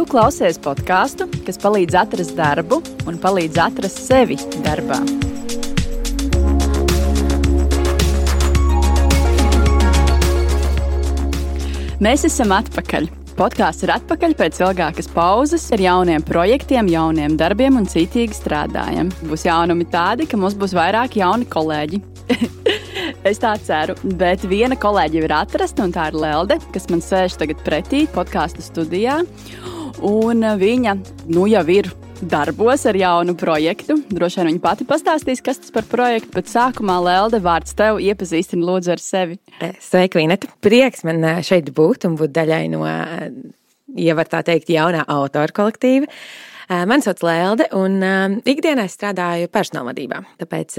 Tu klausies podkāstu, kas palīdz atrast darbu un palīdz atrast sevi darbā. Mēs esam atpakaļ. Podkāsts ir atpakaļ pēc ilgākas pauzes ar jauniem projektiem, jauniem darbiem un citīgi strādājam. Būs jaunumi tādi, ka mums būs vairāk jauni kolēģi. Es tā ceru, bet viena kolēģi jau ir atrasta, un tā ir Lelde, kas man sēž tagad pretī podkāstu studijā. Un viņa nu jau ir darbos ar jaunu projektu. Droši vien viņa pati pastāstīs, kas tas par projektu, bet sākumā Lelde vārds tev iepazīstina lūdzu ar sevi. Sveika, Vineta! Prieks man šeit būt un būt daļai no, ja var tā teikt, jaunā autora kolektīva. Mani sauc Lelde, un ikdienā es strādāju personāla vadībā. Tāpēc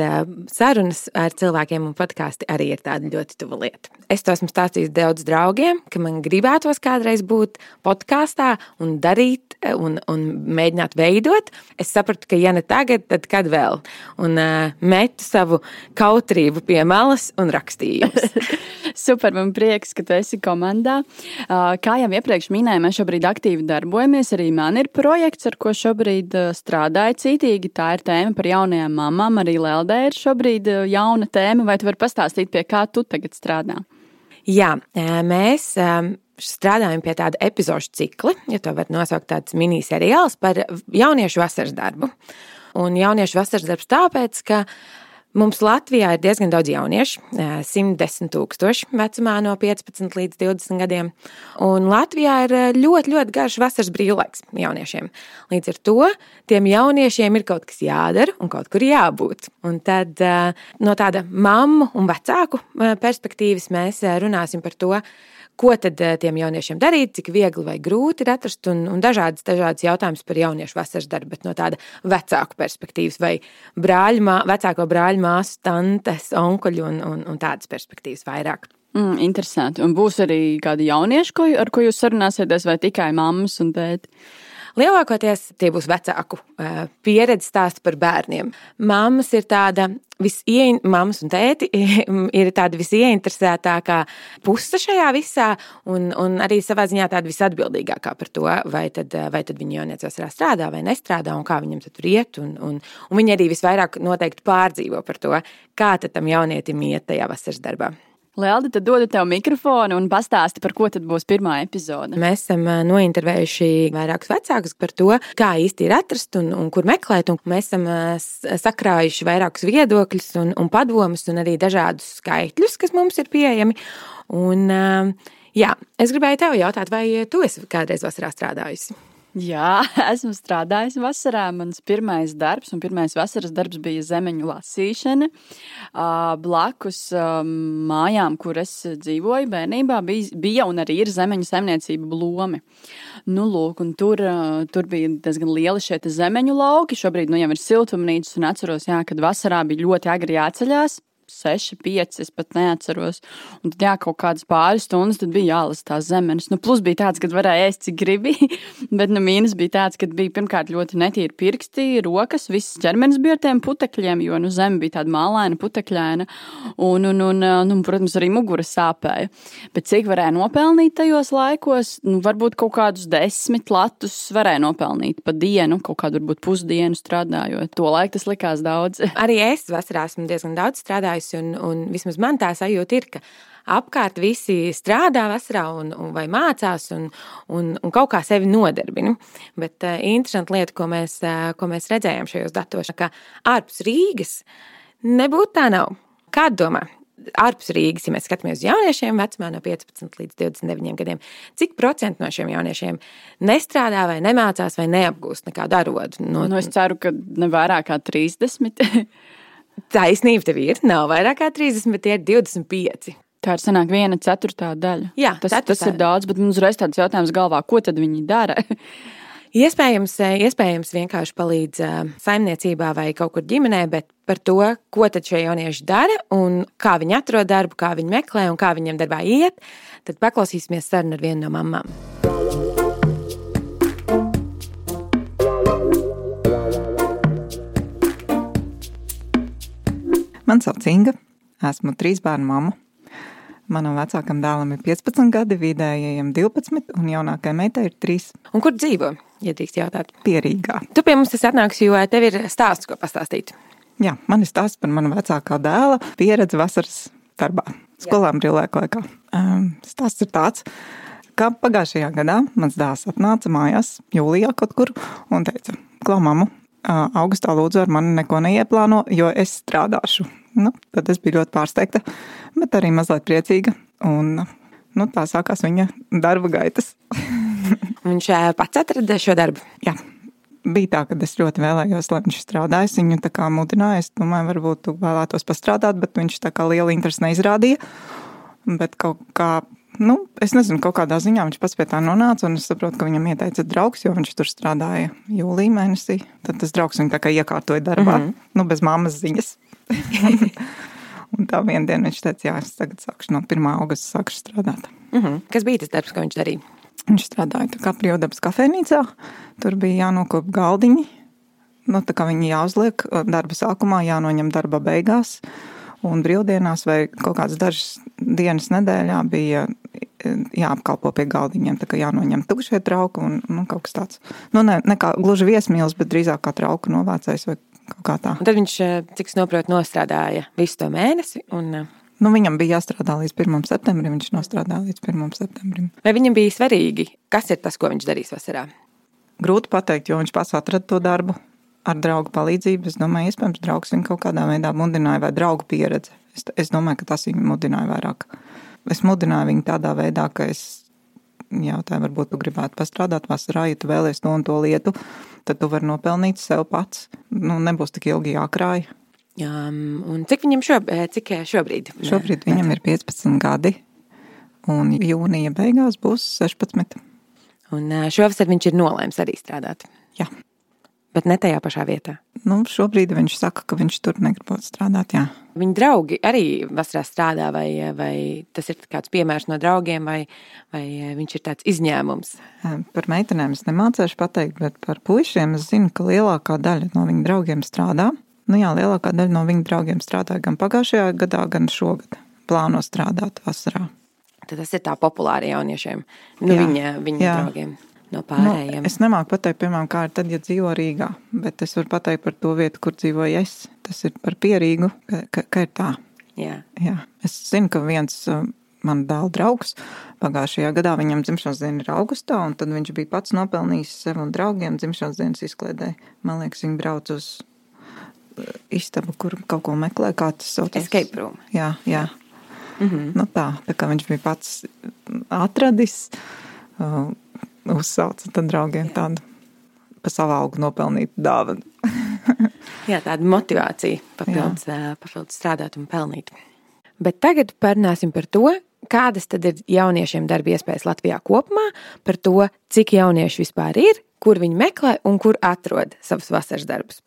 sarunas ar cilvēkiem un podkāsti arī ir tāda ļoti tuva lieta. Es to esmu stāstījis daudz draugiem, ka man gribētos kādreiz būt podkāstā un darīt un, un mēģināt veidot. Es sapratu, ka ja ne tagad, tad kad vēl? Un metu savu kautrību pie malas un rakstīju. Super, man prieks, ka tu esi komandā. Kā jau iepriekš minēju, mēs šobrīd aktīvi darbojamies. Arī man ir projekts, ar ko šobrīd strādāju cītīgi. Tā ir tēma par jaunajām mamām. Arī Leldē ir šobrīd jauna tēma. Vai tu vari pastāstīt, pie kā tu tagad strādā? Jā, mēs strādājam pie tāda epizodu cikla, ja tā var nosaukt tāds miniseriāls par jauniešu vasaras darbu. Un jauniešu vasaras darbs tāpēc, ka Mums Latvijā ir diezgan daudz jauniešu, 110 tūkstoši vecumā no 15 līdz 20 gadiem. Un Latvijā ir ļoti, ļoti garš vasaras brīvlaiks jauniešiem. Līdz ar to tiem jauniešiem ir kaut kas jādara un kaut kur jābūt. Un tad no tāda mammu un vecāku perspektīvas mēs runāsim par to, ko tad eh, tiem jauniešiem darīt, cik viegli vai grūti ir atrast, un, un dažādas, dažādas jautājumas par jauniešu vasaras darbu, bet no tāda vecāku perspektīvas, vai brāļu, mā, vecāko brāļu māsu, tantes, onkuļu un, un, un tādas perspektīvas vairāk. Mm, interesanti. Un būs arī kādi jaunieši, ko, ar ko jūs sarunāsieties, vai tikai mammas un tēti? Lielākoties tie būs vecāku pieredzi stāsti par bērniem. Māmas ir tāda visiein, mammas un tēti ir tāda visieinteresētākā puse šajā visā, un, un arī savā ziņā tāda visatbildīgākā par to, vai tad, vai tad viņa jaunieci vasarā strādā vai nestrādā, un kā viņam tur iet. Un, un, un viņi arī visvairāk noteikti pārdzīvo par to, kā tam jaunietim iet tajā vasaras darbā. Lielda, tad dodu tev mikrofonu un pastāsti, par ko tad būs pirmā epizode. Mēs esam nointervējuši vairākus vecākus par to, kā īsti ir atrast un, un kur meklēt. Un mēs esam sakrājuši vairākus viedokļus un, un padomus un arī dažādus skaitļus, kas mums ir pieejami. Un, jā, es gribēju tev jautāt, vai tu esi kādreiz vasarā strādājusi? Jā, esmu strādājis vasarā. Mans pirmais darbs un pirmais vasaras darbs bija zemeņu lasīšana. Blakus mājām, kur es dzīvoju, bērnībā bija, un arī ir zemeņu saimniecība blomi. Nu, lūk, tur, tur bija diezgan lieli šie zemeņu lauki. Šobrīd nu, jau ir siltumnīcas un atceros, jā, kad vasarā bija ļoti agri jāceļās 6, 5, es pat neatceros. Un tad, jā, kaut kādas pāris stundas, bija jālasa tās zemes. Nu, plus bija tāds, ka varēja ēst, cik gribi, bet nu, mīnus bija tāds, ka bija pirmkārt ļoti netīri pirksti, rokas, viss ķermenis bija ar tiem putekļiem, jo nu, zeme bija tāda mālaina, putekļaina, un, un, un, un, un, protams, arī mugura sāpēja. Bet cik varēja nopelnīt tajos laikos, nu, varbūt kaut kādus desmit latus varēja nopelnīt pa dienu, kaut kādu varbūt pusdienu strādājot. To laiku tas likās daudz. Arī es vasarā esmu diezgan daudz strādājis strādājusi, un, un vismaz man tā sajūta ir, ka apkārt visi strādā vasarā un, un vai mācās un, un, un kaut kā sevi nodarbina. Bet uh, interesanti lieta, ko mēs, uh, ko mēs redzējām šajos datos, ka ārpus Rīgas nebūtu tā nav. Kāda domā? Ārpus Rīgas, ja mēs skatāmies uz jauniešiem vecumā no 15 līdz 29 gadiem, cik procentu no šiem jauniešiem nestrādā vai nemācās vai neapgūst nekādu arodu? No... Nu, es ceru, ka ne vairāk kā 30. Taisnība tev ir. Nav vairāk kā 30, bet tie ir 25. Tā ir sanāk viena ceturtā daļa. Jā, tas, ceturtā. tas ir daudz, bet mums uzreiz tāds jautājums galvā, ko tad viņi dara? Iespējams, iespējams vienkārši palīdz saimniecībā vai kaut kur ģimenē, bet par to, ko tad šie jaunieši dara un kā viņi atrod darbu, kā viņi meklē un kā viņiem darbā iet, tad paklausīsimies sarunu ar vienu no mamām. Man sauc Inga, esmu trīs bērnu mamma. Manam vecākam dēlam ir 15 gadi, vidējajam 12, un jaunākajai meitai ir 3. Un kur dzīvo? Ja drīkst jautāt, pierīgā. Tu pie mums atnāks, jo tev ir stāsts, ko pastāstīt. Jā, man ir stāsts par manu vecākā dēla pieredzi vasaras darbā, skolām brīvlaika laikā. Um, stāsts ir tāds, ka pagājušajā gadā mans dēls atnāca mājās, jūlijā kaut kur, un teica, klau, mamu, augustā lūdzu ar mani neko neieplāno, jo es strādāšu. Nu, tad es biju ļoti pārsteigta, bet arī mazliet priecīga. Un, nu, tā sākās viņa darba gaitas. Viņš pats atrada šo darbu. Jā, bija tā, ka es ļoti vēlējos, lai viņš strādā. Es viņu tā kā mudināju, es domāju, varbūt tu vēlētos pastrādāt, bet viņš tā kā liela interesi neizrādīja. Bet kaut kā nu, es nezinu, kaut kādā ziņā viņš pats pie tā nonāca, un es saprotu, ka viņam ieteica draugs, jo viņš tur strādāja jūlijā mēnesī. Tad tas draugs viņu tā kā iekārtoja darbā, mm -hmm. nu, bez mammas ziņas. un tā vienā dienā viņš teica, jā, es tagad sākšu no 1. augusta sākšu strādāt. Mm -hmm. Kas bija tas darbs, ko viņš darīja? Viņš strādāja kā brīvdabas kafejnīcā, tur bija jānokop galdiņi. Nu, tā kā viņi jāuzliek darba sākumā, jānoņem darba beigās. Un brīvdienās vai kaut kādas dažas dienas nedēļā bija jāapkalpo pie galdiņiem. Tā kā jānoņem tukšie trauki un nu, kaut kas tāds. Nu, ne, ne kā gluži viesmīlis, bet drīzāk kā trauku novācējs vai kaut kā tā. Un tad viņš, eh, cik es saprotu, nostrādāja visu to mēnesi. Un... Eh, nu, viņam bija jāstrādā līdz 1. septembrim, viņš nostrādāja līdz 1. septembrim. Vai viņam bija svarīgi, kas ir tas, ko viņš darīs vasarā? Grūti pateikt, jo viņš pats atrada to darbu ar draugu palīdzību. Es domāju, iespējams, draugs viņu kaut kādā veidā mudināja vai draugu pieredze. Es, es domāju, ka tas viņu mudināja vairāk es mudināju viņu tādā veidā, ka es jautāju, varbūt tu gribētu pastrādāt vasarā, ja tu vēlies to un to lietu, tad tu vari nopelnīt sev pats. Nu, nebūs tik ilgi jākrāj. Jā, un cik viņam šob, eh, cik eh, šobrīd? Šobrīd viņam ir 15 gadi, un jūnija beigās būs 16. Un eh, šovasar viņš ir nolēms arī strādāt. Jā bet ne tajā pašā vietā. Nu, šobrīd viņš saka, ka viņš tur negribot strādāt. Jā. Viņa draugi arī vasarā strādā, vai, vai tas ir kāds piemērs no draugiem, vai, vai viņš ir tāds izņēmums? Par meitenēm es nemācīšu pateikt, bet par puišiem es zinu, ka lielākā daļa no viņa draugiem strādā. Nu, jā, lielākā daļa no viņa draugiem strādāja gan pagājušajā gadā, gan šogad. Plāno strādāt vasarā. Tad tas ir tā populāri jauniešiem, nu, jā, viņa, viņa jā. draugiem no pārējiem? Nu, es nemāku pateikt, piemēram, kā ir tad, ja dzīvo Rīgā, bet es varu pateikt par to vietu, kur dzīvoju es. Tas ir par pierīgu, ka, ka, ka ir tā. Jā. Jā. Es zinu, ka viens uh, man dēla draugs pagājušajā gadā viņam dzimšanas diena ir augustā, un tad viņš bija pats nopelnījis sev un draugiem dzimšanas dienas izklaidē. Man liekas, viņi brauc uz uh, istabu, kur kaut ko meklē, kā tas saucas. Escape room. Jā, jā. Mm -hmm. nu tā, tā kā viņš bija pats atradis. Uzsauca tad draugiem Jā. tādu pa savu algu nopelnītu dāvanu. Jā, tāda motivācija papildus, papildus strādāt un pelnīt. Bet tagad parunāsim par to, kādas tad ir jauniešiem darba iespējas Latvijā kopumā, par to, cik jaunieši vispār ir, kur viņi meklē un kur atrod savus vasaras darbus.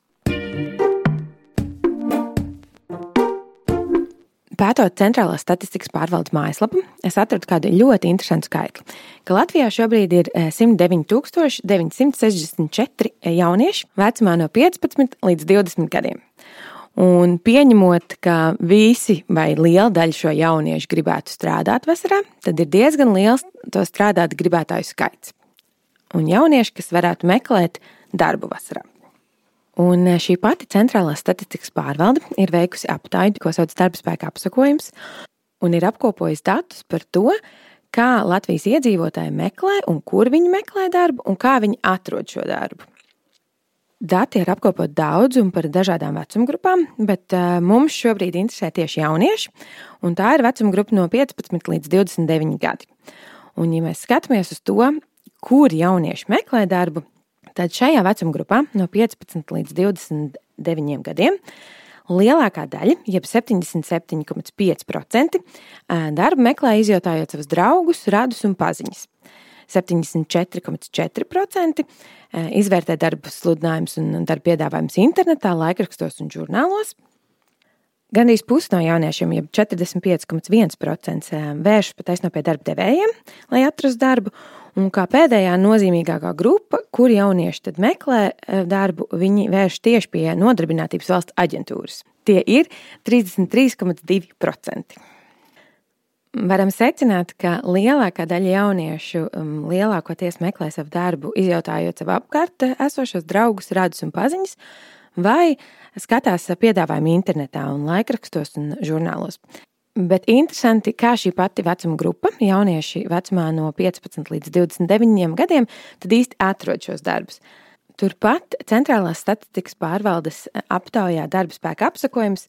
Pētot centrālās statistikas pārvaldes mājaslapu, es atradu kādu ļoti interesantu skaitli, ka Latvijā šobrīd ir 109,964 eh, jaunieši vecumā no 15 līdz 20 gadiem. Un pieņemot, ka visi vai liela daļa šo jauniešu gribētu strādāt vasarā, tad ir diezgan liels to strādāt gribētāju skaits. Un jaunieši, kas varētu meklēt darbu vasarā. Un eh, šī pati centrālā statistikas pārvalde ir veikusi aptauju, ko sauc darba spēka apsakojums, un ir apkopojusi datus par to, kā Latvijas iedzīvotāji meklē un kur viņi meklē darbu un kā viņi atrod šo darbu. Dati ir apkopoti daudz un par dažādām vecumgrupām, bet uh, mums šobrīd interesē tieši jaunieši, un tā ir vecuma grupa no 15 līdz 29 gadi. Un, ja mēs skatāmies uz to, kur jaunieši meklē darbu, Tad šajā vecuma grupā no 15 līdz 29 gadiem lielākā daļa, jeb 77,5% darbu meklē izjautājot savus draugus, radus un paziņas. 74,4% izvērtē darba sludinājumus un darba piedāvājumus internetā, laikrakstos un žurnālos. Gandrīz pusi no jauniešiem, jeb 45,1% vēršas patiesībā pie darba devējiem, lai atrastu darbu, Un kā pēdējā nozīmīgākā grupa, kur jaunieši tad meklē eh, darbu, viņi vērš tieši pie Nodarbinātības valsts aģentūras. Tie ir 33,2%. varam secināt, ka lielākā daļa jauniešu um, lielākoties meklē savu darbu, izjautājot sev apkārt esošos draugus, radus un paziņas, vai skatās piedāvājumu internetā, un laikrakstos un žurnālos. Bet interesanti, kā šī pati vecuma grupa, jaunieši vecumā no 15 līdz 29 gadiem, tad īsti atrod šos darbus. Turpat Centrālās statistikas pārvaldes aptaujā darba spēka apsakojums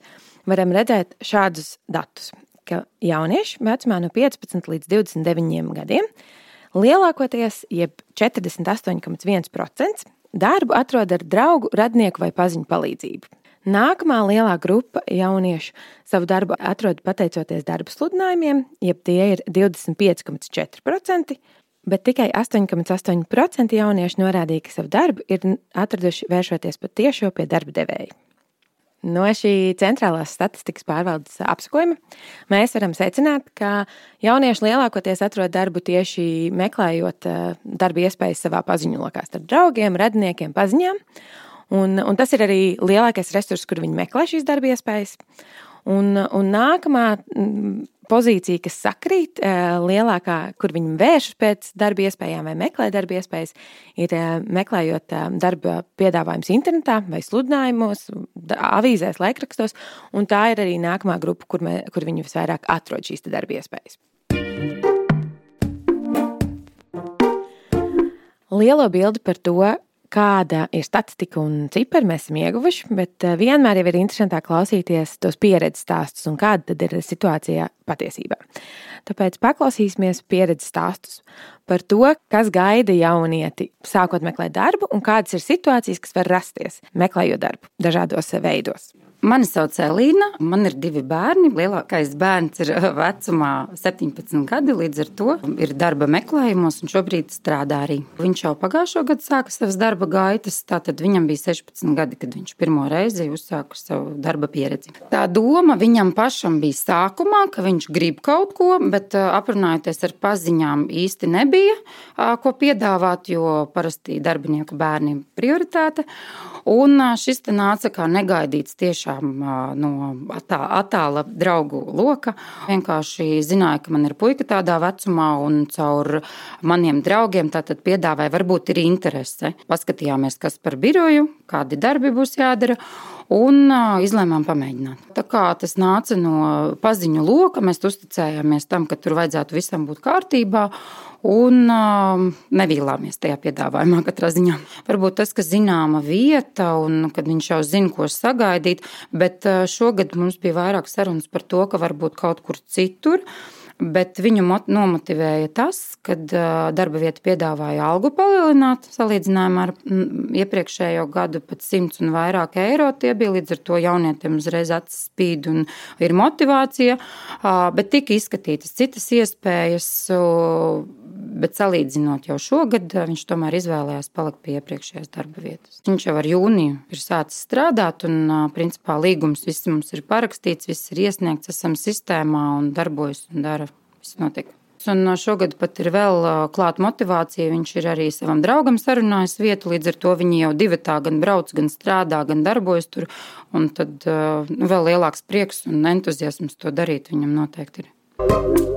varam redzēt šādus datus ka jaunieši vecumā no 15 līdz 29 gadiem lielākoties, jeb 48,1% darbu atrod ar draugu, radnieku vai paziņu palīdzību. Nākamā lielā grupa jauniešu savu darbu atrod pateicoties darba sludinājumiem, jeb tie ir 25,4%, bet tikai 8,8% jauniešu norādīja, ka savu darbu ir atraduši vēršoties pat tiešo pie darba devēja. No šī centrālās statistikas pārvaldes apskojuma mēs varam secināt, ka jaunieši lielākoties atrod darbu tieši meklējot eh, darba iespējas savā paziņu lokā starp draugiem, radiniekiem, paziņām. Un, un tas ir arī lielākais resurs, kur viņi meklē šīs darba iespējas. Un, un nākamā pozīcija, kas sakrīt, eh, lielākā, kur viņi vēršas pēc darba iespējām vai meklē darba iespējas, ir eh, meklējot eh, darba piedāvājumus internetā vai sludinājumos, avīzēs, laikrakstos. Tā ir arī nākamā grupa, kur, mē, kur viņi visvairāk atrod šīs darba iespējas. Lielo bildi par to, kāda ir statistika un cipari mēs esam ieguvuši, bet eh, vienmēr ir interesantāk klausīties tos pieredzes stāstus un kāda tad ir situācija patiesībā. Tāpēc paklausīsimies pieredzes stāstus par to, kas gaida jaunieti, sākot meklēt darbu un kādas ir situācijas, kas var rasties meklējot darbu dažādos veidos. Mani sauc Elīna, man ir divi bērni. Lielākais bērns ir vecumā 17 gadi, līdz ar to ir darba meklējumos un šobrīd strādā arī. Viņš jau pagājušo gadu sāka savas darba gaitas, tātad viņam bija 16 gadi, kad viņš pirmo reizi uzsāka savu darba pieredzi. Tā doma viņam pašam bija sākumā, ka viņš grib kaut ko, bet aprunājoties ar paziņām īsti nebija, ko piedāvāt, jo parasti darbinieku bērniem prioritāte. Un šis te nāca kā negaidīts tiešām no attā, attāla draugu loka. Vienkārši zināja, ka man ir puika tādā vecumā, un caur maniem draugiem tātad piedāvāja, varbūt ir interese. Paskatījāmies, kas par biroju, kādi darbi būs jādara un izlēmām pamēģināt. Tā kā tas nāca no paziņu loka, mēs uzticējāmies tam, ka tur vajadzētu visam būt kārtībā. Un uh, nevīlāmies tajā piedāvājumā katrā ziņā. Varbūt tas, ka zināma vieta un kad viņš jau zina, ko sagaidīt, bet uh, šogad mums bija vairāk sarunas par to, ka varbūt kaut kur citur. Bet viņu nomotivēja tas, ka darba vieta piedāvāja algu palielināt salīdzinājumā ar iepriekšējo gadu pat 100 un vairāk eiro. Tie bija līdz ar to jaunietiem uzreiz acis spīd un ir motivācija, bet tika izskatītas citas iespējas bet salīdzinot jau šogad, viņš tomēr izvēlējās palikt pie iepriekšējās darba vietas. Viņš jau ar jūniju ir sācis strādāt, un principā līgums viss mums ir parakstīts, viss ir iesniegts, esam sistēmā un darbojas un dara. Viss notiek. Un šogad pat ir vēl klāta motivācija. Viņš ir arī savam draugam sarunājis vietu. Līdz ar to viņi jau divi tā gan brauc, gan strādā, gan darbojas tur. Un tad nu, vēl lielāks prieks un entuziasms to darīt viņam noteikti ir.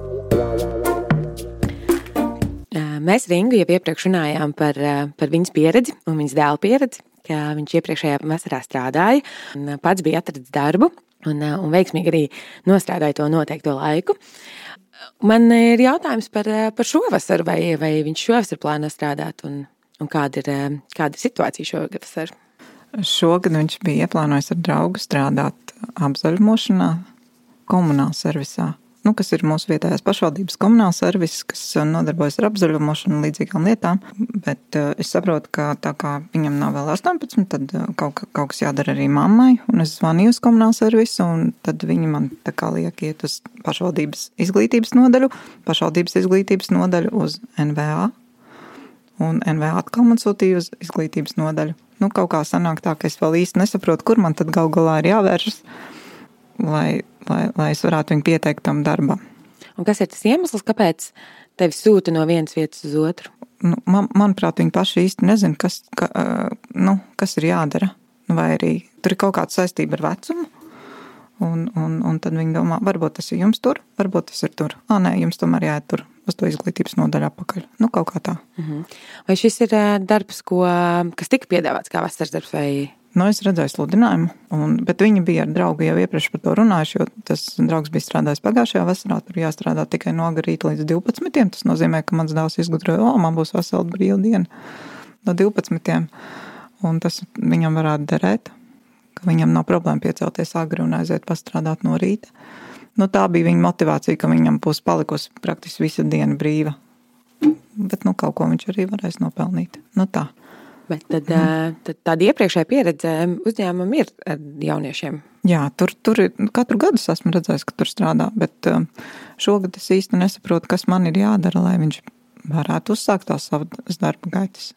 Mēs Ringu jau iepriekš runājām par, par viņas pieredzi un viņas dēla pieredzi, ka viņš iepriekšējā vasarā strādāja un pats bija atradis darbu un, un veiksmīgi arī nostrādāja to noteikto laiku. Man ir jautājums par, par šo vasaru, vai, vai viņš šovasar plāno strādāt un, un kāda, ir, kāda ir situācija šogad vasarā? Šogad viņš bija ieplānojis ar draugu strādāt apzaļumošanā, komunālā servisā nu, kas ir mūsu vietējās pašvaldības komunāls servis, kas uh, nodarbojas ar apzaļumošanu un līdzīgām lietām. Bet uh, es saprotu, ka tā kā viņam nav vēl 18, tad uh, kaut, kaut kas jādara arī mammai. Un es zvanīju uz komunālu servisu, un tad viņi man tā kā liek iet uz pašvaldības izglītības nodaļu, pašvaldības izglītības nodaļu uz NVA. Un NVA atkal man sūtīja uz izglītības nodaļu. Nu, kaut kā sanāk tā, ka es vēl īsti nesaprotu, kur man tad gal galā ir jāvēršas, lai lai, lai es varētu viņu pieteikt tam darbam. Un kas ir tas iemesls, kāpēc tevi sūta no vienas vietas uz otru? Nu, man, manuprāt, viņi paši īsti nezina, kas, ka, nu, kas ir jādara. Vai arī tur ir kaut kāda saistība ar vecumu. Un, un, un tad viņi domā, varbūt tas ir jums tur, varbūt tas ir tur. Ah, nē, jums tomēr jāiet tur uz to izglītības nodaļu atpakaļ. Nu, kaut kā tā. -huh. Vai šis ir darbs, ko, kas tika piedāvāts kā vasaras darbs? Vai... Nu, es redzēju sludinājumu, un, bet viņi bija ar draugu jau iepriekš par to runājuši, tas draugs bija strādājis pagājušajā vasarā. Tur jāstrādā tikai no rīta līdz 12. Tas nozīmē, ka mans dēls izgudroja, o, man būs vesela brīva diena no 12. Un tas viņam varētu derēt ka viņam nav problēma piecelties agri un aiziet pastrādāt no rīta. Nu, tā bija viņa motivācija, ka viņam būs palikusi praktiski visa diena brīva. Bet nu, kaut ko viņš arī varēs nopelnīt. Nu, tā. Bet tad, mm. tad tāda iepriekšējā pieredze uzņēmumam ir ar jauniešiem. Jā, tur, tur ir, katru gadu esmu redzējis, ka tur strādā, bet šogad es īsti nesaprotu, kas man ir jādara, lai viņš varētu uzsākt tās savas darba gaitas.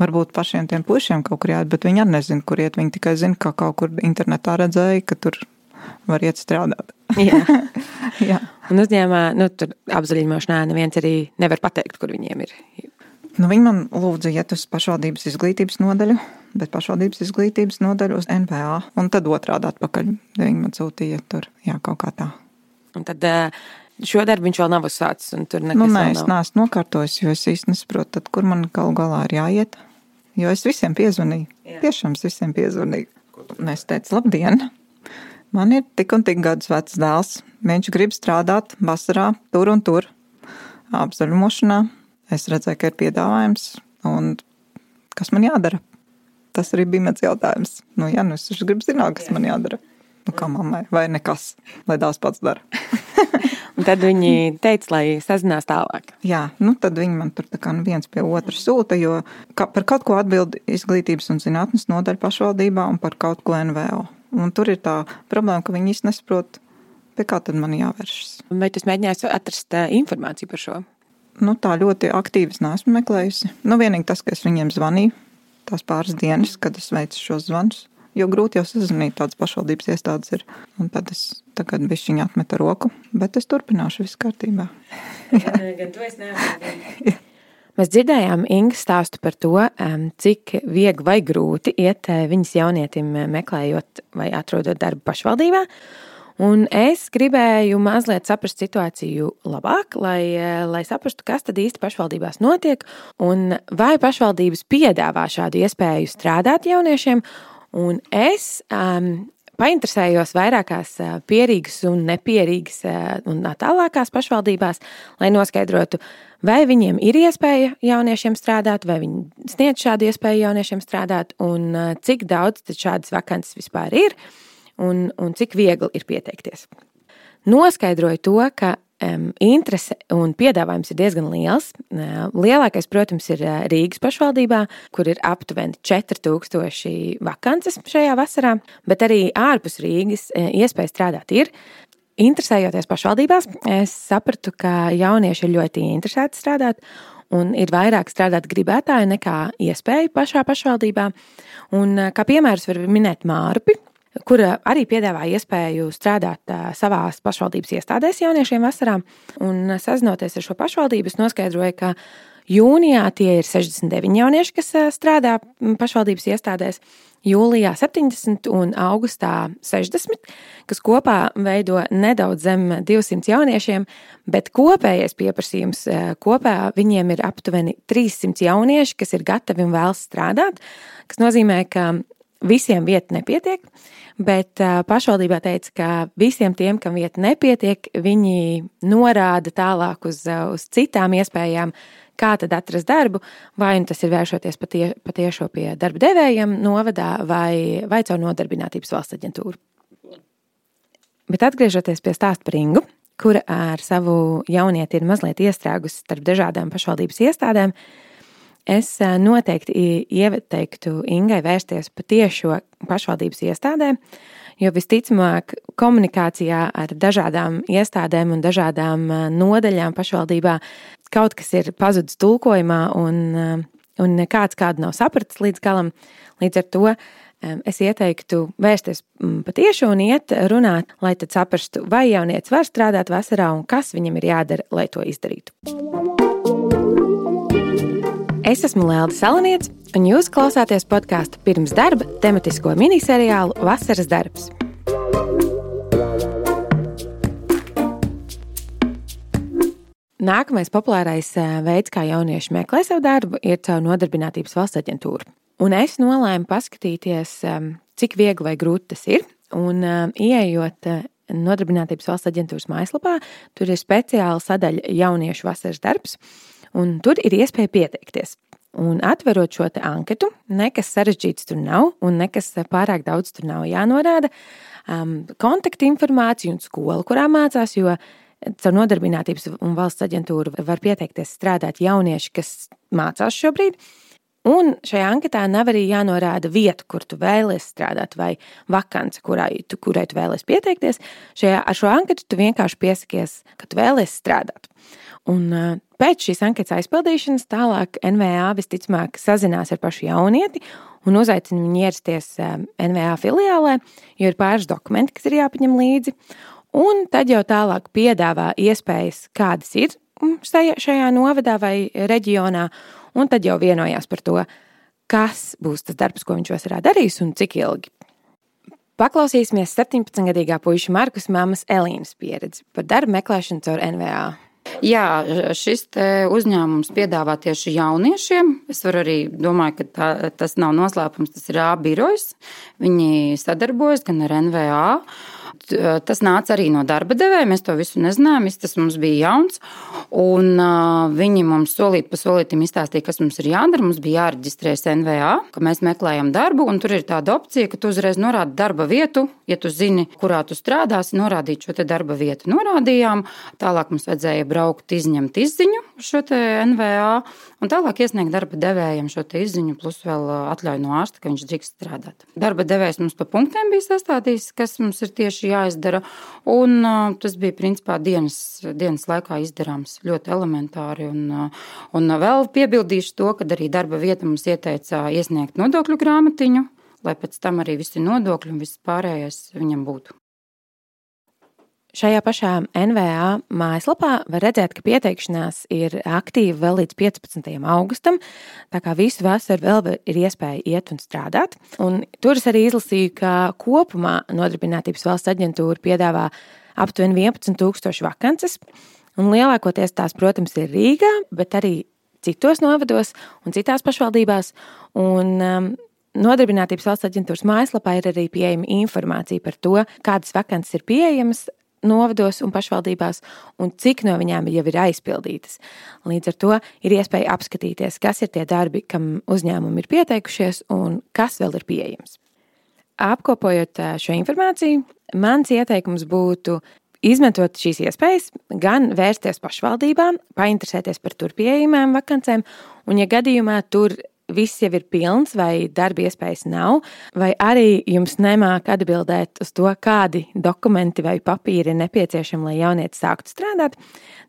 Varbūt pašiem tiem pušiem kaut kur jāiet, bet viņi arī nezina, kur iet. Viņi tikai zina, ka kaut kur internetā redzēja, ka tur var iet strādāt. Jā. Jā. Un uzņēmumā, nu, tur apzaļināšanā neviens arī nevar pateikt, kur viņiem ir. Nu, viņi man lūdza iet uz pašvaldības izglītības nodaļu, bet pašvaldības izglītības nodaļu uz NPA, un tad otrādi atpakaļ. Viņi man sūtīja tur, jā, kaut kā tā. Un tad šo darbu viņš vēl nav uzsācis, un tur nekas nu, nē, es neesmu nokārtojis, jo es īsti nesaprotu, tad, kur man galu galā ir jāiet. Jo es visiem piezvanīju. Jā. Tiešām es visiem piezvanīju. Un es teicu, labdien! Man ir tik un tik gadus vecs dēls. Viņš grib strādāt vasarā, tur un tur, apzaļumošanā. Es redzēju, ka ir piedāvājums, un kas man jādara? Tas arī bija mans jautājums. Nu, jā, nu es gribu zināt, kas jā. man jādara. Nu, kā mammai, vai nekas, lai dēls pats dara. Tad viņi teica, lai sazinās tālāk. Jā, nu tad viņi man tur kā nu viens pie otra sūta, jo ka par kaut ko atbild izglītības un zinātnes nodaļa pašvaldībā un par kaut ko NVO. Un tur ir tā problēma, ka viņi īsti nesaprot, pie kā tad man jāvēršas. Vai tu mēģināji atrast informāciju par šo? Nu, tā ļoti aktīvi es neesmu meklējusi. Nu, vienīgi tas, ka es viņiem zvanīju tās pāris dienas, kad es veicu šos zvanus. Jo grūti jau sazvanīt, tādas pašvaldības iestādes ir. Un tad es tagad bišķiņu atmetu roku, bet es turpināšu visu kārtībā. gan tu esi neapmierināta. Mēs dzirdējām Ingu stāstu par to, cik viegli vai grūti iet eh, viņas jaunietim eh, meklējot vai atrodot darbu pašvaldībā. Un es gribēju mazliet saprast situāciju labāk, lai, eh, lai saprastu, kas tad īsti pašvaldībās notiek un vai pašvaldības piedāvā šādu iespēju strādāt jauniešiem. Un es um, painteresējos vairākās uh, pierīgas un nepierīgas uh, un tālākās pašvaldībās, lai noskaidrotu, vai viņiem ir iespēja jauniešiem strādāt, vai viņi sniedz šādu iespēju jauniešiem strādāt, un uh, cik daudz šādas vakances vispār ir, un, un cik viegli ir pieteikties. Noskaidroju to, ka um, interese un piedāvājums ir diezgan liels. Lielākais, protams, ir uh, Rīgas pašvaldībā, kur ir aptuveni 4000 vakances šajā vasarā, bet arī ārpus Rīgas uh, iespēja strādāt ir. Interesējoties pašvaldībās, es sapratu, ka jaunieši ir ļoti interesēti strādāt, un ir vairāk strādāt gribētāju nekā iespēju pašā pašvaldībā. Un, kā piemērs var minēt Mārpi, kura arī piedāvā iespēju strādāt savās pašvaldības iestādēs jauniešiem vasarā. Un sazinoties ar šo pašvaldību, es noskaidroju, ka jūnijā tie ir 69 jaunieši, kas strādā pašvaldības iestādēs, jūlijā 70 un augustā 60, kas kopā veido nedaudz zem 200 jauniešiem, bet kopējais pieprasījums kopā viņiem ir aptuveni 300 jaunieši, kas ir gatavi un vēlas strādāt, kas nozīmē, ka visiem vieta nepietiek. Bet pašvaldībā teica, ka visiem tiem, kam vieta nepietiek, viņi norāda tālāk uz, uz citām iespējām, kā tad atrast darbu. Vai nu tas ir vēršoties patie, patiešo pie darba devējiem, novadā vai, vai caur nodarbinātības valsts aģentūru. Bet atgriežoties pie stāsta par Ingu, kura ar savu jaunieti ir mazliet iestrēgusi starp dažādām pašvaldības iestādēm, Es noteikti ieteiktu Ingai vērsties patiešo pašvaldības iestādēm, jo visticamāk komunikācijā ar dažādām iestādēm un dažādām nodaļām pašvaldībā kaut kas ir pazudis tulkojumā un, un nekāds kādu nav sapratis līdz galam. Līdz ar to es ieteiktu vērsties patiešo un iet runāt, lai tad saprastu, vai jaunietis var strādāt vasarā un kas viņam ir jādara, lai to izdarītu. Es esmu Lēlda Salaniec, un jūs klausāties podkāstu pirms darba tematisko miniseriālu Vasaras darbs. Nākamais populārais eh, veids, kā jaunieši meklē savu darbu, ir caur nodarbinātības valsts aģentūru. Un es nolēmu paskatīties, eh, cik viegli vai grūti tas ir. Un eh, ieejot Nodarbinātības valsts aģentūras mājaslapā, tur ir speciāla sadaļa jauniešu vasaras darbs un tur ir iespēja pieteikties. Un atverot šo anketu, nekas sarežģīts tur nav, un nekas pārāk daudz tur nav jānorāda. Um, kontaktinformācija un skola, kurā mācās, jo Caur nodarbinātības un valsts aģentūru var pieteikties strādāt jaunieši, kas mācās šobrīd. Un šajā anketā nav arī jānorāda vieta, kur tu vēlies strādāt, vai vakance, kurai tu, kurai tu vēlies pieteikties. Šajā, ar šo anketu tu vienkārši piesakies, ka tu vēlies strādāt. Un pēc šīs anketas aizpildīšanas tālāk NVA visticamāk sazinās ar pašu jaunieti un uzaicina viņu ierasties NVA filiālē, jo ir pāris dokumenti, kas ir jāpaņem līdzi. Un tad jau tālāk piedāvā iespējas, kādas ir mm, šajā novadā vai reģionā, un tad jau vienojās par to, kas būs tas darbs, ko viņš vasarā darīs un cik ilgi. Paklausīsimies 17-gadīgā puiša Markus mammas Elīnas pieredzi par darbu meklēšanu caur NVA. Jā, šis uzņēmums piedāvā tieši jauniešiem. Es varu arī domāt, ka tā, tas nav noslēpums, tas ir A birojas. Viņi sadarbojas gan ar NVA tas nāca arī no darba devēja. Mēs to visu nezinājām, tas mums bija jauns. Un, uh, viņi mums solīt pa solītam izstāstīja, kas mums ir jādara. Mums bija jāreģistrējas NVA, ka mēs meklējam darbu, un tur ir tāda opcija, ka tu uzreiz norādi darba vietu. Ja tu zini, kurā tu strādāsi, norādīt šo darba vietu. Norādījām, tālāk mums vajadzēja braukt, izņemt izziņu šo NVA, un tālāk iesniegt darba devējiem šo izziņu, plus vēl atļauju no ārsta, ka viņš drīkst strādāt. Darba devējs mums pa punktiem bija sastādījis, kas mums ir tieši jāizdara. Un, tas bija principā dienas, dienas laikā izdarāms ļoti elementāri. Un, un vēl piebildīšu to, ka arī darba vieta mums ieteica iesniegt nodokļu grāmatiņu, lai pēc tam arī visi nodokļi un viss pārējais viņam būtu. Šajā pašā NVA mājaslapā var redzēt, ka pieteikšanās ir aktīva vēl līdz 15. augustam. Tā kā visu vasaru vēl ir iespēja iet un strādāt. Un tur es arī izlasīju, ka kopumā Nodarbinātības valsts aģentūra piedāvā aptuveni 11,000 vakances. Un lielākoties tās, protams, ir Rīgā, bet arī citos novados un citās pašvaldībās. Un, um, Nodarbinātības valsts aģentūras mājaslapā ir arī pieejama informācija par to, kādas vakances ir pieejamas novados un pašvaldībās, un cik no viņām jau ir aizpildītas. Līdz ar to ir iespēja apskatīties, kas ir tie darbi, kam uzņēmumi ir pieteikušies, un kas vēl ir pieejams. Apkopojot šo informāciju, mans ieteikums būtu izmantot šīs iespējas, gan vērsties pašvaldībā, painteresēties par tur pieejamām vakancēm, un, ja gadījumā tur viss jau ir pilns, vai darba iespējas nav, vai arī jums nemāk atbildēt uz to, kādi dokumenti vai papīri ir nepieciešami, lai jaunietis sāktu strādāt,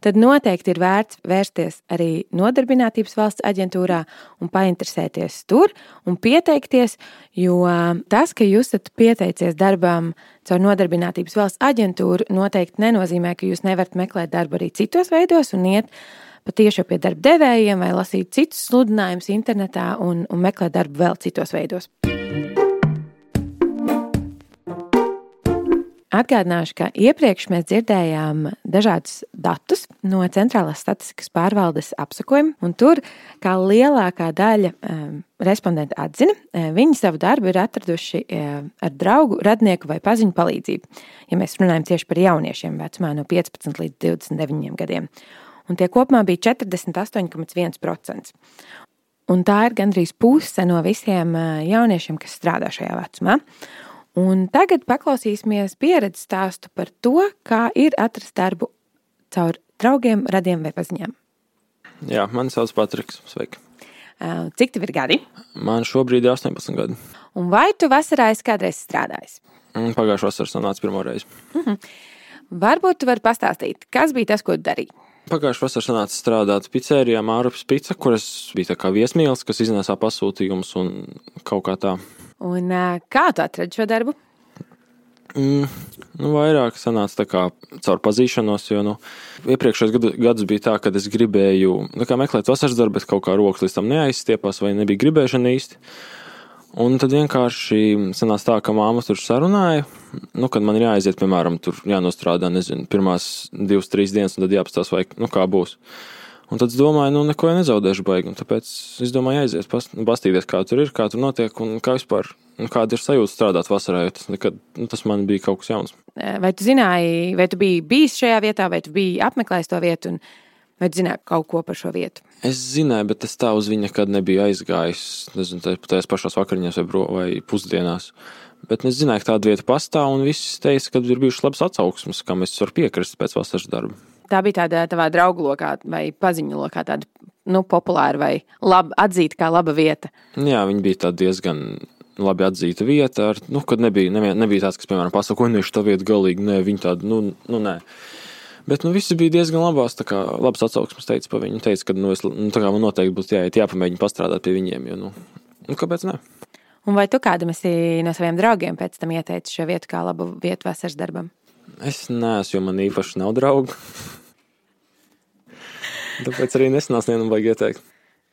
tad noteikti ir vērts vērsties arī Nodarbinātības valsts aģentūrā un painteresēties tur un pieteikties, jo tas, ka jūs esat pieteicies darbam caur Nodarbinātības valsts aģentūru, noteikti nenozīmē, ka jūs nevarat meklēt darbu arī citos veidos un iet patiešām pie darba devējiem vai lasīt citus sludinājumus internetā un, un meklēt darbu vēl citos veidos. Atgādināšu, ka iepriekš mēs dzirdējām dažādus datus no Centrālās statistikas pārvaldes apsakojuma, un tur kā lielākā daļa um, respondentu atzina, um, viņi savu darbu ir atraduši um, ar draugu, radnieku vai paziņu palīdzību. Ja mēs runājam tieši par jauniešiem vecumā no 15 līdz 29 gadiem un tie kopumā bija 48,1%. Un tā ir gandrīz puse no visiem jauniešiem, kas strādā šajā vecumā. Un tagad paklausīsimies pieredzi stāstu par to, kā ir atrast darbu caur draugiem, radiem vai paziņām. Jā, mani sauc Patriks. Sveiki. Cik tev ir gadi? Man šobrīd ir 18 gadi. Un vai tu vasarā esi kādreiz strādājis? Mm, pagājušā vasarā sanāca pirmo reizi. -hmm. Varbūt tu vari pastāstīt, kas bija tas, ko darīji? Pagājušā vasarā sanāca strādāt pizzērijā Mārupas Pizza, kur es biju tā kā viesmīlis, kas iznēsā pasūtījumus un kaut kā tā. Un kā tu atradi šo darbu? Mm, nu, vairāk sanāca kā caur pazīšanos, jo nu, iepriekšējos gadu, gadus bija tā, ka es gribēju nu, meklēt vasaras darbu, bet kaut kā rokas līdz tam neaizstiepās vai nebija gribēšana īsti. Un tad vienkārši sanāca tā, ka māma tur sarunāja, nu, kad man ir jāaiziet, piemēram, tur jānostrādā, nezinu, pirmās divas, trīs dienas, un tad jāpastāsta, vai nu, kā būs. Un tad es domāju, nu, neko nezaudēšu baigi. Tāpēc es domāju, aiziet, pastīties, kā tur ir, kā tur notiek un kā vispār, un kāda ir sajūta strādāt vasarā. Tas, nekad, nu, tas man bija kaut kas jauns. Vai tu zināji, vai tu biji bijis šajā vietā, vai tu biji apmeklējis to vietu, un vai zināji kaut ko par šo vietu? Es zināju, bet es tā uz viņu nekad nebiju aizgājis. Nezinu, tajās pašās vakariņās vai, bro, vai pusdienās. Bet es zināju, ka tāda vieta pastāv, un viss teica, ka ir bijušas labas atsauksmes, kam es varu piekrist pēc vasaras darba tā bija tāda tavā draugu lokā vai paziņu lokā, tāda nu, populāra vai laba, atzīta kā laba vieta? Jā, viņa bija diezgan labi atzīta vieta, ar, nu, kad nebija, nebija, nebija tāds, kas, piemēram, pasaka, ko viņš tā vieta galīgi, nē, viņa tāda, nu, nu nē. Bet nu, visi bija diezgan labās, kā, labas atsauksmes teica par viņu. Teica, ka nu, es, nu, man noteikti būs jāiet, jāpamēģina pastrādāt pie viņiem, jo, nu, nu kāpēc ne? Un vai tu kādam esi no saviem draugiem pēc tam ieteicis šo vietu kā labu vietu vasaras darbam? Es neesmu, jo man īpaši nav draugu. Tāpēc arī nesanāca nevienam vajag ieteikt.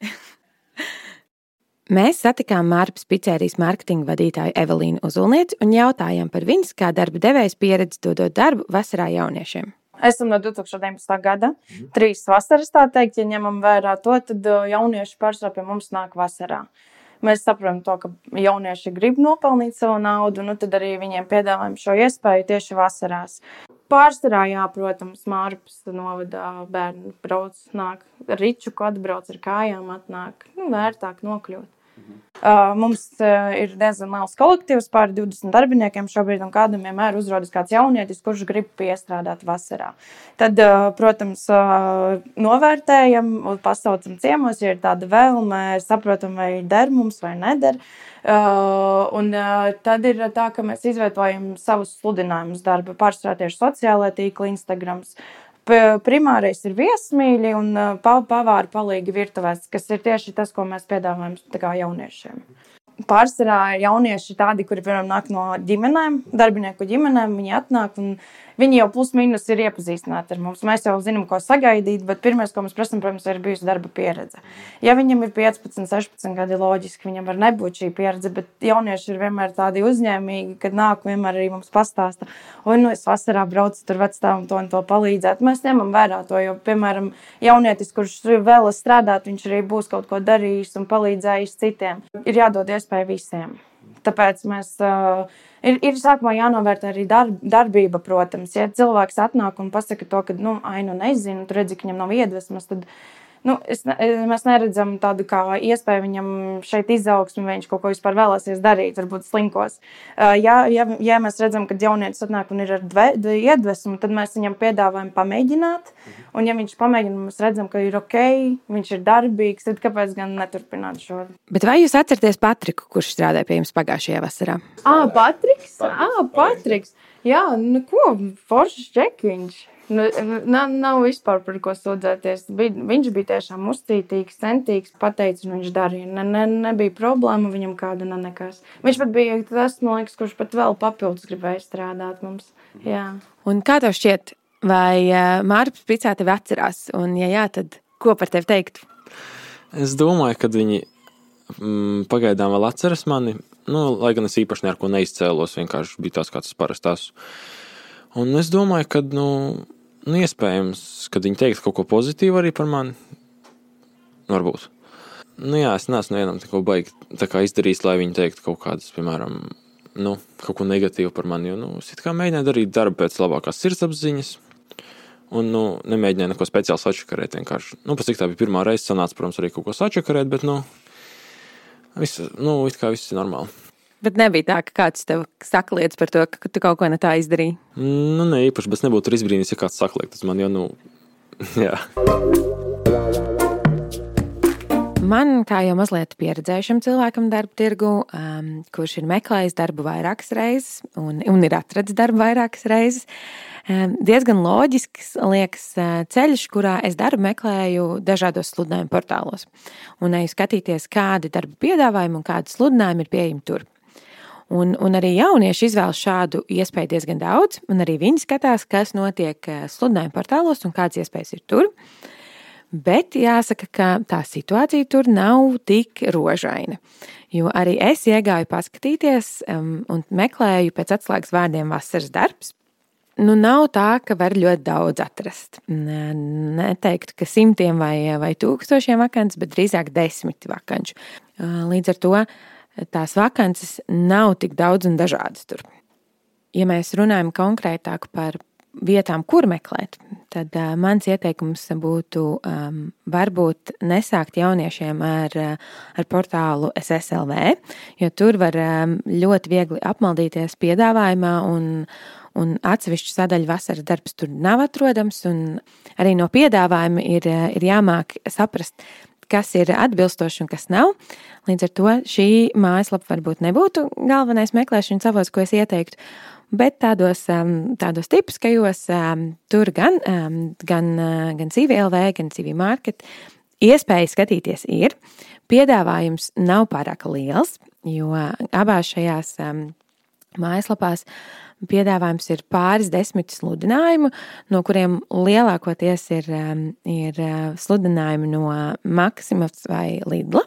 Mēs satikām Mārpas pizzerijas mārketinga vadītāju Evelīnu Uzulnieci un jautājām par viņas kā darba devējas pieredzi dodot darbu vasarā jauniešiem. Esam no 2019. gada. Mhm. Trīs vasaras, tā teikt, ja ņemam vērā to, tad uh, jaunieši pārsvarā pie mums nāk vasarā. Mēs saprotam, to, ka jaunieši grib nopelnīt savu naudu, nu tad arī viņiem piedāvājam šo iespēju tieši vasarās. Pārsvarā, jā, protams, Mārpas novadā bērni brauc, nāk ar ričuku, atbrauc ar kājām, atnāk, nu, vērtāk nokļūt. Mhm. Uh, mums uh, ir diezgan liels kolektīvs, pār 20 darbiniekiem šobrīd, un kādam vienmēr uzrādās kāds jaunietis, kurš grib piestrādāt vasarā. Tad, uh, protams, uh, novērtējam, pasaucam ciemos, ja ir tāda vēlme, saprotam, vai der mums vai neder. Uh, un uh, tad ir tā, ka mēs izvietojam savus sludinājumus darba, pārstrādājot sociālajā tīklā, Instagram. Primārais ir viesmīļi un pavāri palīgi virtuvēs, kas ir tieši tas, ko mēs piedāvājam jauniešiem. Pārsvarā jaunieši tādi, kuri piemēram nāk no ģimenēm, darbinieku ģimenēm, viņi atnāk un Viņi jau plus mīnus ir iepazīstināti ar mums. Mēs jau zinām, ko sagaidīt, bet pirmais, ko mēs prasām, protams, ir bijusi darba pieredze. Ja viņam ir 15, 16 gadi, loģiski viņam var nebūt šī pieredze, bet jaunieši ir vienmēr tādi uzņēmīgi, kad nāk vienmēr arī mums pastāsta, oi, nu es vasarā braucu tur vecstāvam to un to palīdzēt. Mēs ņemam vērā to, jo, piemēram, jaunietis, kurš vēlas strādāt, viņš arī būs kaut ko darījis un palīdzējis citiem. Ir jādod iespēju visiem. Tāpēc mēs uh, ir, ir sākumā jānovērtē arī darb, darbība, protams. Ja cilvēks atnāk un pasaka to, ka, nu, ai, nu nezinu, tu redzi, ka viņam nav iedvesmas, tad nu, es, mēs neredzam tādu kā iespēju viņam šeit izaugsmu, vai viņš kaut ko vispār vēlēsies darīt, varbūt slinkos. Ja, ja, ja mēs redzam, ka jaunietis atnāk un ir ar dve, iedvesmu, tad mēs viņam piedāvājam pamēģināt. Un, ja viņš pamēģina, mēs redzam, ka ir ok, viņš ir darbīgs, tad kāpēc gan neturpināt šo? Bet vai jūs atceraties Patriku, kurš strādāja pie jums pagājušajā vasarā? Ah, Patriks! Ah, Patriks! Jā, nu ko, foršs čekiņš! Nu, nav, nav vispār par ko sūdzēties. Viņš bija tiešām uzcītīgs, centīgs, pateicis, un viņš darīja. Ne, ne, nebija problēma viņam kāda ne nekas. Viņš pat bija tas, liekas, kurš pat vēl papildus gribēja strādāt mums. Jā. Un kā tev šķiet, vai Mārcis Pricā tevi atcerās? Un, ja jā, tad ko par tevi teikt? Es domāju, ka viņi mm, pagaidām vēl atceras mani. Nu, lai gan es īpaši neko neizcēlos, vienkārši bija es parasti esmu. Un es domāju, ka, nu, nu, iespējams, ka viņi teiks kaut ko pozitīvu arī par mani. Varbūt. Nu, jā, es neesmu vienam tā kā kā izdarījis, lai viņi teiktu kaut kādas, piemēram, nu, kaut ko negatīvu par mani. Jo, nu, es kā mēģināju darīt darbu pēc labākās sirdsapziņas. Un, nu, nemēģināju neko speciāli sačakarēt. Vienkārši, nu, pēc tā bija pirmā reize, sanāca, protams, arī kaut ko sačakarēt, bet, nu, viss, nu, it kā viss ir normāli. Bet nebija tā, ka kāds tev saka lietas par to, ka tu kaut ko ne tā izdarīji. Nu, ne īpaši, bet es nebūtu izbrīnījis, ja kāds saka lietas man, jo, nu, jā. Man, kā jau mazliet pieredzējušam cilvēkam, darba tirgu, um, kurš ir meklējis darbu vairākas reizes un, un ir atradzis darbu vairākas reizes, um, diezgan loģisks liekas uh, ceļš, kurā es darbu meklēju dažādos sludinājumu portālos. Un eju skatīties, kādi darba piedāvājumi un kādi sludinājumi ir pieejami tur. Un, un arī jaunieši izvēlas šādu iespēju diezgan daudz, un arī viņi skatās, kas notiek eh, sludinājuma portālos un kādas iespējas ir tur. Bet jāsaka, ka tā situācija tur nav tik rožaina. Jo arī es iegāju paskatīties um, un meklēju pēc atslēgas vārdiem vasaras darbs. Nu, nav tā, ka var ļoti daudz atrast. Neteiktu, ka simtiem vai, vai tūkstošiem vakants, bet drīzāk desmit vakanču. Līdz ar to tās vakances nav tik daudz un dažādas tur. Ja mēs runājam konkrētāk par vietām, kur meklēt, tad uh, mans ieteikums būtu um, varbūt nesākt jauniešiem ar, ar portālu SSLV, jo tur var um, ļoti viegli apmaldīties piedāvājumā un, un atsevišķu sadaļu vasaras darbs tur nav atrodams, un arī no piedāvājuma ir, ir jāmāk saprast, kas ir atbilstoši un kas nav. Līdz ar to šī mājaslapa varbūt nebūtu galvenais meklēšanas avots, ko es ieteiktu. Bet tādos, um, tādos tipiskajos, um, tur gan, um, gan, uh, gan CVLV, gan CV Market iespēja skatīties ir. Piedāvājums nav pārāk liels, jo abās šajās mājaslapās piedāvājums ir pāris desmit sludinājumu, no kuriem lielākoties ir, ir sludinājumi no Maksimas vai Lidla,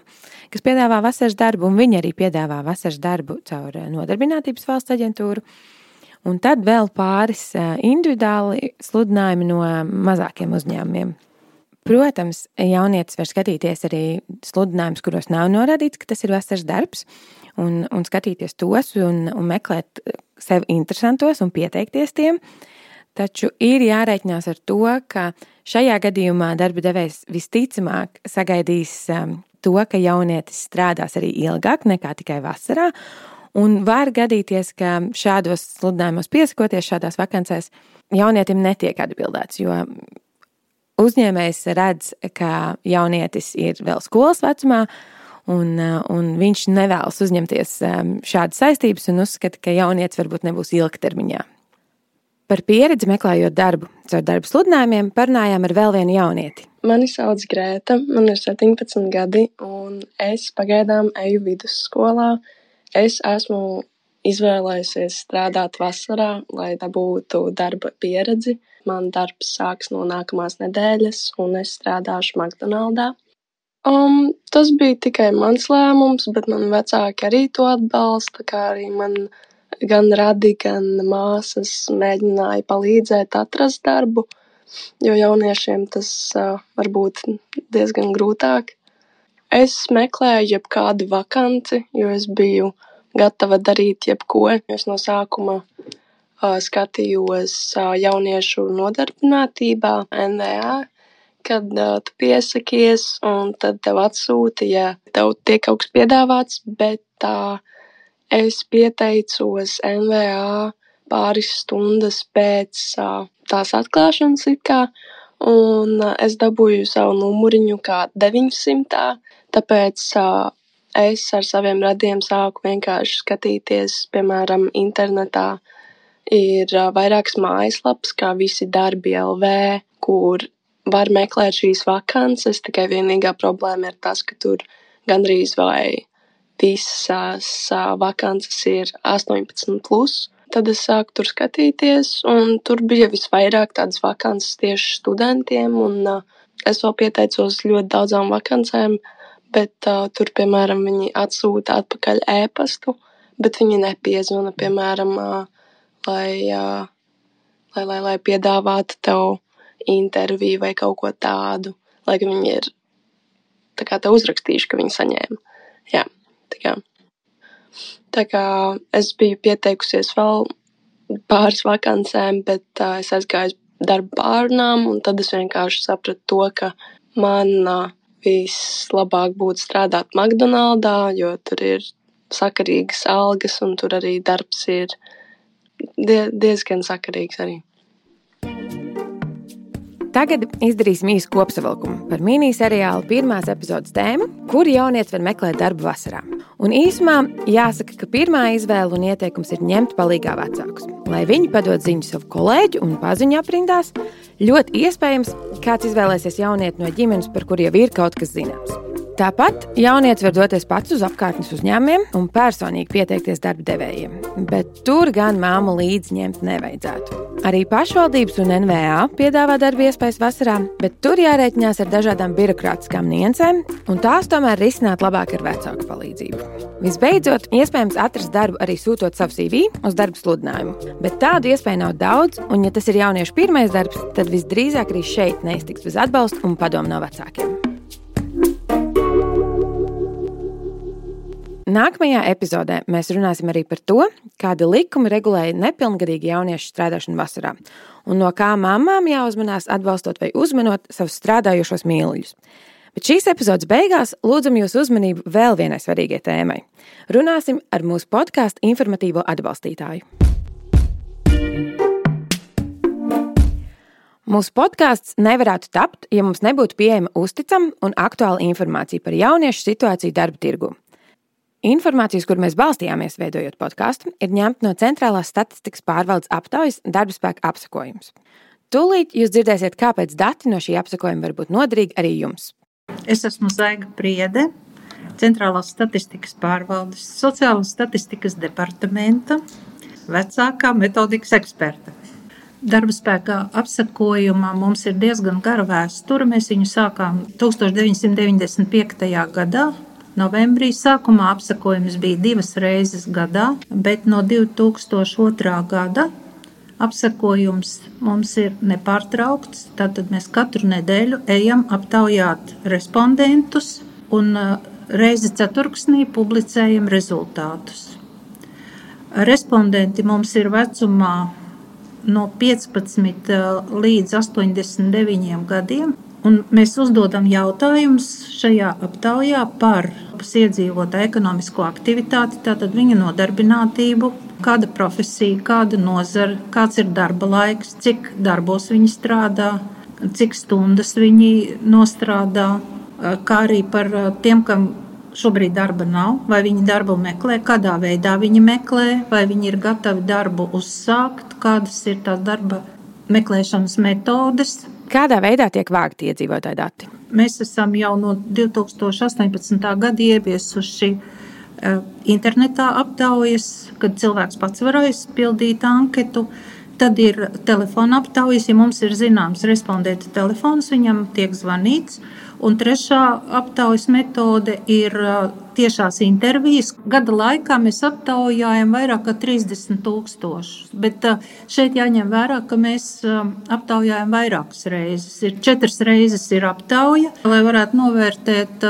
kas piedāvā vasaras darbu, un viņi arī piedāvā vasaras darbu caur Nodarbinātības valsts aģentūru. Un tad vēl pāris individuāli sludinājumi no mazākiem uzņēmumiem. Protams, jaunietis var skatīties arī sludinājumus, kuros nav norādīts, ka tas ir vasaras darbs, un, un skatīties tos un, un meklēt sev interesantos un pieteikties tiem. Taču ir jārēķinās ar to, ka šajā gadījumā darba devējs visticamāk sagaidīs to, ka jaunietis strādās arī ilgāk nekā tikai vasarā, Un var gadīties, ka šādos sludinājumos piesakoties šādās vakancēs, jaunietim netiek atbildēts, jo uzņēmējs redz, ka jaunietis ir vēl skolas vecumā, un, un viņš nevēlas uzņemties um, šādas saistības un uzskata, ka jaunietis varbūt nebūs ilgtermiņā. Par pieredzi meklējot darbu caur darba sludinājumiem, parunājām ar vēl vienu jaunieti. Mani sauc Grēta, man ir 17 gadi, un es pagaidām eju vidusskolā Es esmu izvēlējusies strādāt vasarā, lai dabūtu darba pieredzi. Man darbs sāks no nākamās nedēļas, un es strādāšu McDonald's. Um, tas bija tikai mans lēmums, bet man vecāki arī to atbalsta, kā arī man gan radi, gan māsas mēģināja palīdzēt atrast darbu, jo jauniešiem tas uh, var būt diezgan grūtāk. Es meklēju jebkādu vakanci, jo es biju gatava darīt jebko. Es no sākuma skatījos uh, jauniešu nodarbinātībā, NVA, kad uh, tu piesakies, un tad tev atsūta, ja tev tiek kaut kas piedāvāts, bet uh, es pieteicos NVA pāris stundas pēc uh, tās atklāšanas it kā, un uh, es dabūju savu numuriņu kā 900. Tāpēc uh, es ar saviem radiem sāku vienkārši skatīties, piemēram, internetā. Ir vairākas mājaslapas, kā visi darbi LV, kur var meklēt šīs vakances. Tikai vienīgā problēma ir tas, ka tur gandrīz vai visas vakances ir 18. Plus. Tad es sāku tur skatīties, un tur bija visvairāk tādas vakances tieši studentiem. Un, uh, es vēl pieteicos ļoti daudzām vakancēm, bet uh, tur, piemēram, viņi atsūta atpakaļ ēpastu, bet viņi nepiezvana, piemēram, uh, lai, uh, lai, lai, lai piedāvātu tev interviju vai kaut ko tādu, lai viņi ir tā kā te uzrakstījuši, ka viņi saņēma. Jā, tā kā. Tā kā es biju pieteikusies vēl pāris vakancēm, bet uh, es aizgāju darba pārunām, un tad es vienkārši sapratu to, ka man uh, vislabāk būtu strādāt McDonald's, jo tur ir sakarīgas algas un tur arī darbs ir die, diezgan sakarīgs arī. Tagad izdarīsim īsu kopsavilkumu par miniseriālu pirmās epizodes tēmu, kur jaunietis var meklēt darbu vasarā. Un īsumā jāsaka, ka pirmā izvēle un ieteikums ir ņemt palīdzīgā vecākus, lai viņi padod ziņu savu kolēģu un paziņu aprindās, Ļoti iespējams, kāds izvēlēsies jaunieti no ģimenes, par kuriem jau ir kaut kas zināms. Tāpat jaunietis var doties pats uz apkārtnes uzņēmumiem un personīgi pieteikties darba devējiem, bet tur gan māmu līdzi ņemt nevajadzētu. Arī pašvaldības un NVA piedāvā darba iespējas vasarā, bet tur jārēķinās ar dažādām birokrātiskām niansēm, un tās tomēr risināt labāk ar vecāku palīdzību. Visbeidzot, iespējams atrast darbu arī sūtot savu CV uz darba sludinājumu, bet tādu iespēju nav daudz, un, ja tas ir jauniešu pirmais darbs, tad visdrīzāk arī šeit neiztiks bez atbalsta un padomu no vecākiem. Nākamajā epizodē mēs runāsim arī par to, kāda likuma regulēja nepilngadīgi jauniešu strādāšanu vasarā, un no kā mamām jāuzmanās atbalstot vai uzmanot savus strādājošos mīluļus. Bet šīs epizodes beigās lūdzam jūsu uzmanību vēl vienai svarīgai tēmai. Runāsim ar mūsu podkāstu informatīvo atbalstītāju. Mūsu podkāsts nevarētu tapt, ja mums nebūtu pieejama uzticama un aktuāla informācija par jauniešu situāciju darba tirgu. Informācijas, kur mēs balstījāmies, veidojot podkāstu, ir ņemta no Centrālās statistikas pārvaldes aptaujas darba spēka apsakojums. Tūlīt jūs dzirdēsiet, kāpēc dati no šī apsakojuma var būt noderīgi arī jums. Es esmu Zaiga Priede, Centrālās statistikas pārvaldes, sociālās statistikas departamenta vecākā metodikas eksperte. Darba spēkā apsakojumā mums ir diezgan gara vēsture. Mēs viņu sākām 1995. gadā, Novembrī sākumā apsakojums bija divas reizes gadā, bet no 2002. gada apsakojums mums ir nepārtraukts. Tātad mēs katru nedēļu ejam aptaujāt respondentus un uh, reizi ceturksnī publicējam rezultātus. Respondenti mums ir vecumā no 15 uh, līdz 89 gadiem. Un mēs uzdodam jautājumus šajā aptaujā par iedzīvotāju ekonomisko aktivitāti, tātad viņa nodarbinātību, kāda profesija, kāda nozara, kāds ir darba laiks, cik darbos viņi strādā, cik stundas viņi nostrādā, kā arī par tiem, kam šobrīd darba nav, vai viņi darbu meklē, kādā veidā viņi meklē, vai viņi ir gatavi darbu uzsākt, kādas ir tās darba meklēšanas metodes. Kādā veidā tiek vākti iedzīvotāju dati? Mēs esam jau no 2018. gada ieviesuši uh, internetā aptaujas, kad cilvēks pats var aizpildīt anketu. Tad ir telefona aptaujas, ja mums ir zināms respondenta telefons, viņam tiek zvanīts. Un trešā aptaujas metode ir tiešās intervijas. Gada laikā mēs aptaujājam vairāk kā 30 tūkstošus. Bet šeit jāņem vērā, ka mēs aptaujājam vairākas reizes. Ir četras reizes ir aptauja, lai varētu novērtēt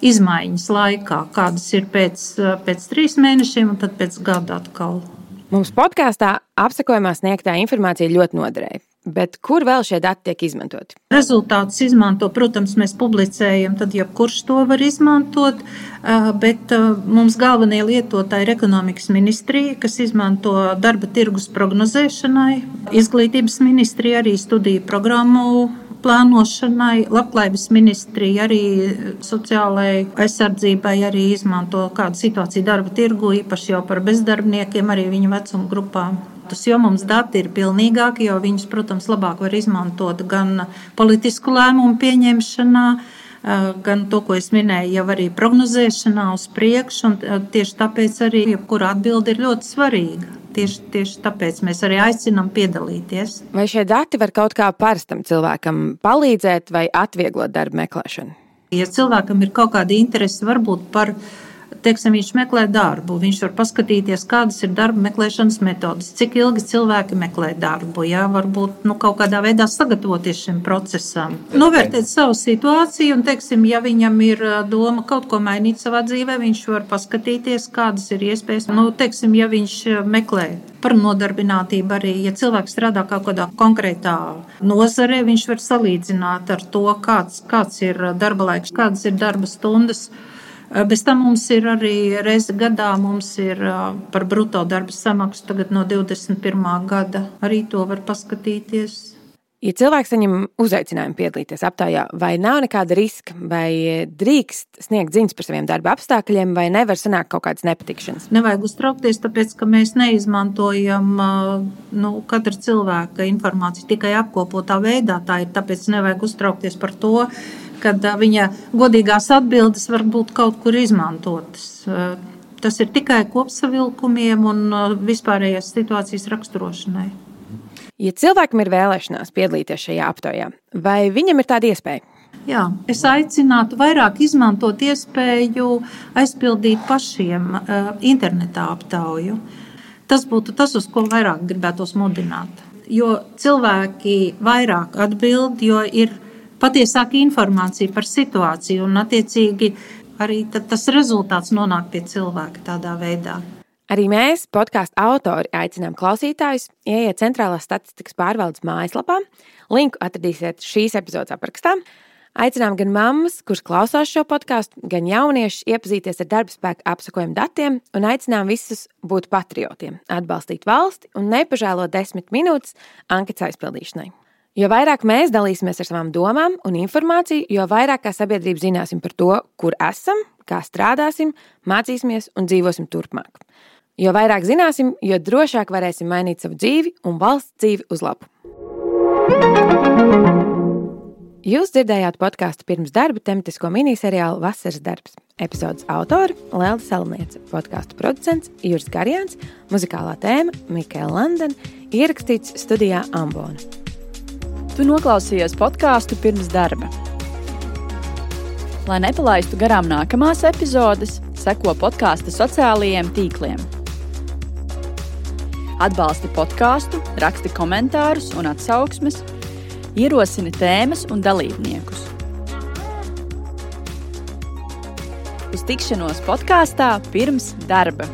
izmaiņas laikā, kādas ir pēc, pēc trīs mēnešiem un tad pēc gada atkal. Mums podkāstā apsakojumā sniegtā informācija ļoti noderēja. Bet kur vēl šie dati tiek izmantoti? Rezultātus izmanto, protams, mēs publicējam, tad jebkurš to var izmantot. Bet mums galvenie lietotāji ir ekonomikas ministrija, kas izmanto darba tirgus prognozēšanai, izglītības ministrija arī studiju programmu plānošanai, labklājības ministrija arī sociālajai aizsardzībai arī izmanto kādu situāciju darba tirgu, īpaši jau par bezdarbniekiem, arī viņu vecuma grupām datus, jo mums dati ir pilnīgāki, jo viņus, protams, labāk var izmantot gan politisku lēmumu pieņemšanā, gan to, ko es minēju, jau arī prognozēšanā uz priekšu. Tieši tāpēc arī jebkura atbilde ir ļoti svarīga. Tieši, tieši tāpēc mēs arī aicinām piedalīties. Vai šie dati var kaut kā parastam cilvēkam palīdzēt vai atvieglot darba meklēšanu? Ja cilvēkam ir kaut kāda interese varbūt par viņu teiksim, viņš meklē darbu, viņš var paskatīties, kādas ir darba meklēšanas metodes, cik ilgi cilvēki meklē darbu. Jā, varbūt nu, kaut kādā veidā sagatavoties šim procesam, novērtēt savu situāciju un, teiksim, ja viņam ir doma kaut ko mainīt savā dzīvē, viņš var paskatīties, kādas ir iespējas. Nu, teiksim, ja viņš meklē par nodarbinātību arī, ja cilvēks strādā kaut kādā konkrētā nozarē, viņš var salīdzināt ar to, kāds, kāds ir darba laiks, kādas ir darba stundas. Eh, bez tam mums ir arī reize gadā ir, eh, par brutto darba samaksu tagad no 21. gada. Arī to var paskatīties. Ja cilvēks saņem uzaicinājumu piedalīties aptaujā, vai nav nekāda riska, vai drīkst sniegt ziņas par saviem darba apstākļiem, vai nevar sanākt kaut kādas nepatikšanas? Nevajag uztraukties, tāpēc ka mēs neizmantojam eh, nu, katra cilvēka informāciju tikai apkopotā veidā. Tā ir tāpēc nevajag uztraukties par to, kad viņa godīgās atbildes var būt kaut kur izmantotas. Tas ir tikai kopsavilkumiem un vispārējās situācijas raksturošanai. Ja cilvēkam ir vēlēšanās piedalīties šajā aptaujā, vai viņam ir tāda iespēja? Jā, es aicinātu vairāk izmantot iespēju aizpildīt pašiem uh, internetā aptauju. Tas būtu tas, uz ko vairāk gribētos mudināt. Jo cilvēki vairāk atbild, jo ir patiesāka informācija par situāciju, un attiecīgi arī tas rezultāts nonāk pie cilvēka tādā veidā. Arī mēs, podkāstu autori, aicinām klausītājus ieiet Centrālās statistikas pārvaldes mājaslapā. Linku atradīsiet šīs epizodes aprakstā. Aicinām gan mammas, kuras klausās šo podkāstu, gan jauniešus iepazīties ar darba spēku apsakojumu datiem un aicinām visus būt patriotiem, atbalstīt valsti un nepažēlot desmit minūtes anketas aizpildīšanai. Jo vairāk mēs dalīsimies ar savām domām un informāciju, jo vairāk kā sabiedrība zināsim par to, kur esam, kā strādāsim, mācīsimies un dzīvosim turpmāk. Jo vairāk zināsim, jo drošāk varēsim mainīt savu dzīvi un valsts dzīvi uz labu. Jūs dzirdējāt podkāstu pirms darba tematisko miniseriālu Vasaras darbs. Epizodes autori Lēlda Salmniece, podkāstu producents Juris Garjāns, muzikālā tēma Mikēla Landena, ierakstīts studijā Ambona. Tu noklausījies podkāstu pirms darba. Lai nepalaistu garām nākamās epizodes, seko podkāstu sociālajiem tīkliem. Atbalsti podkāstu, raksti komentārus un atsauksmes, ierosini tēmas un dalībniekus. Uz tikšanos podkāstā pirms darba!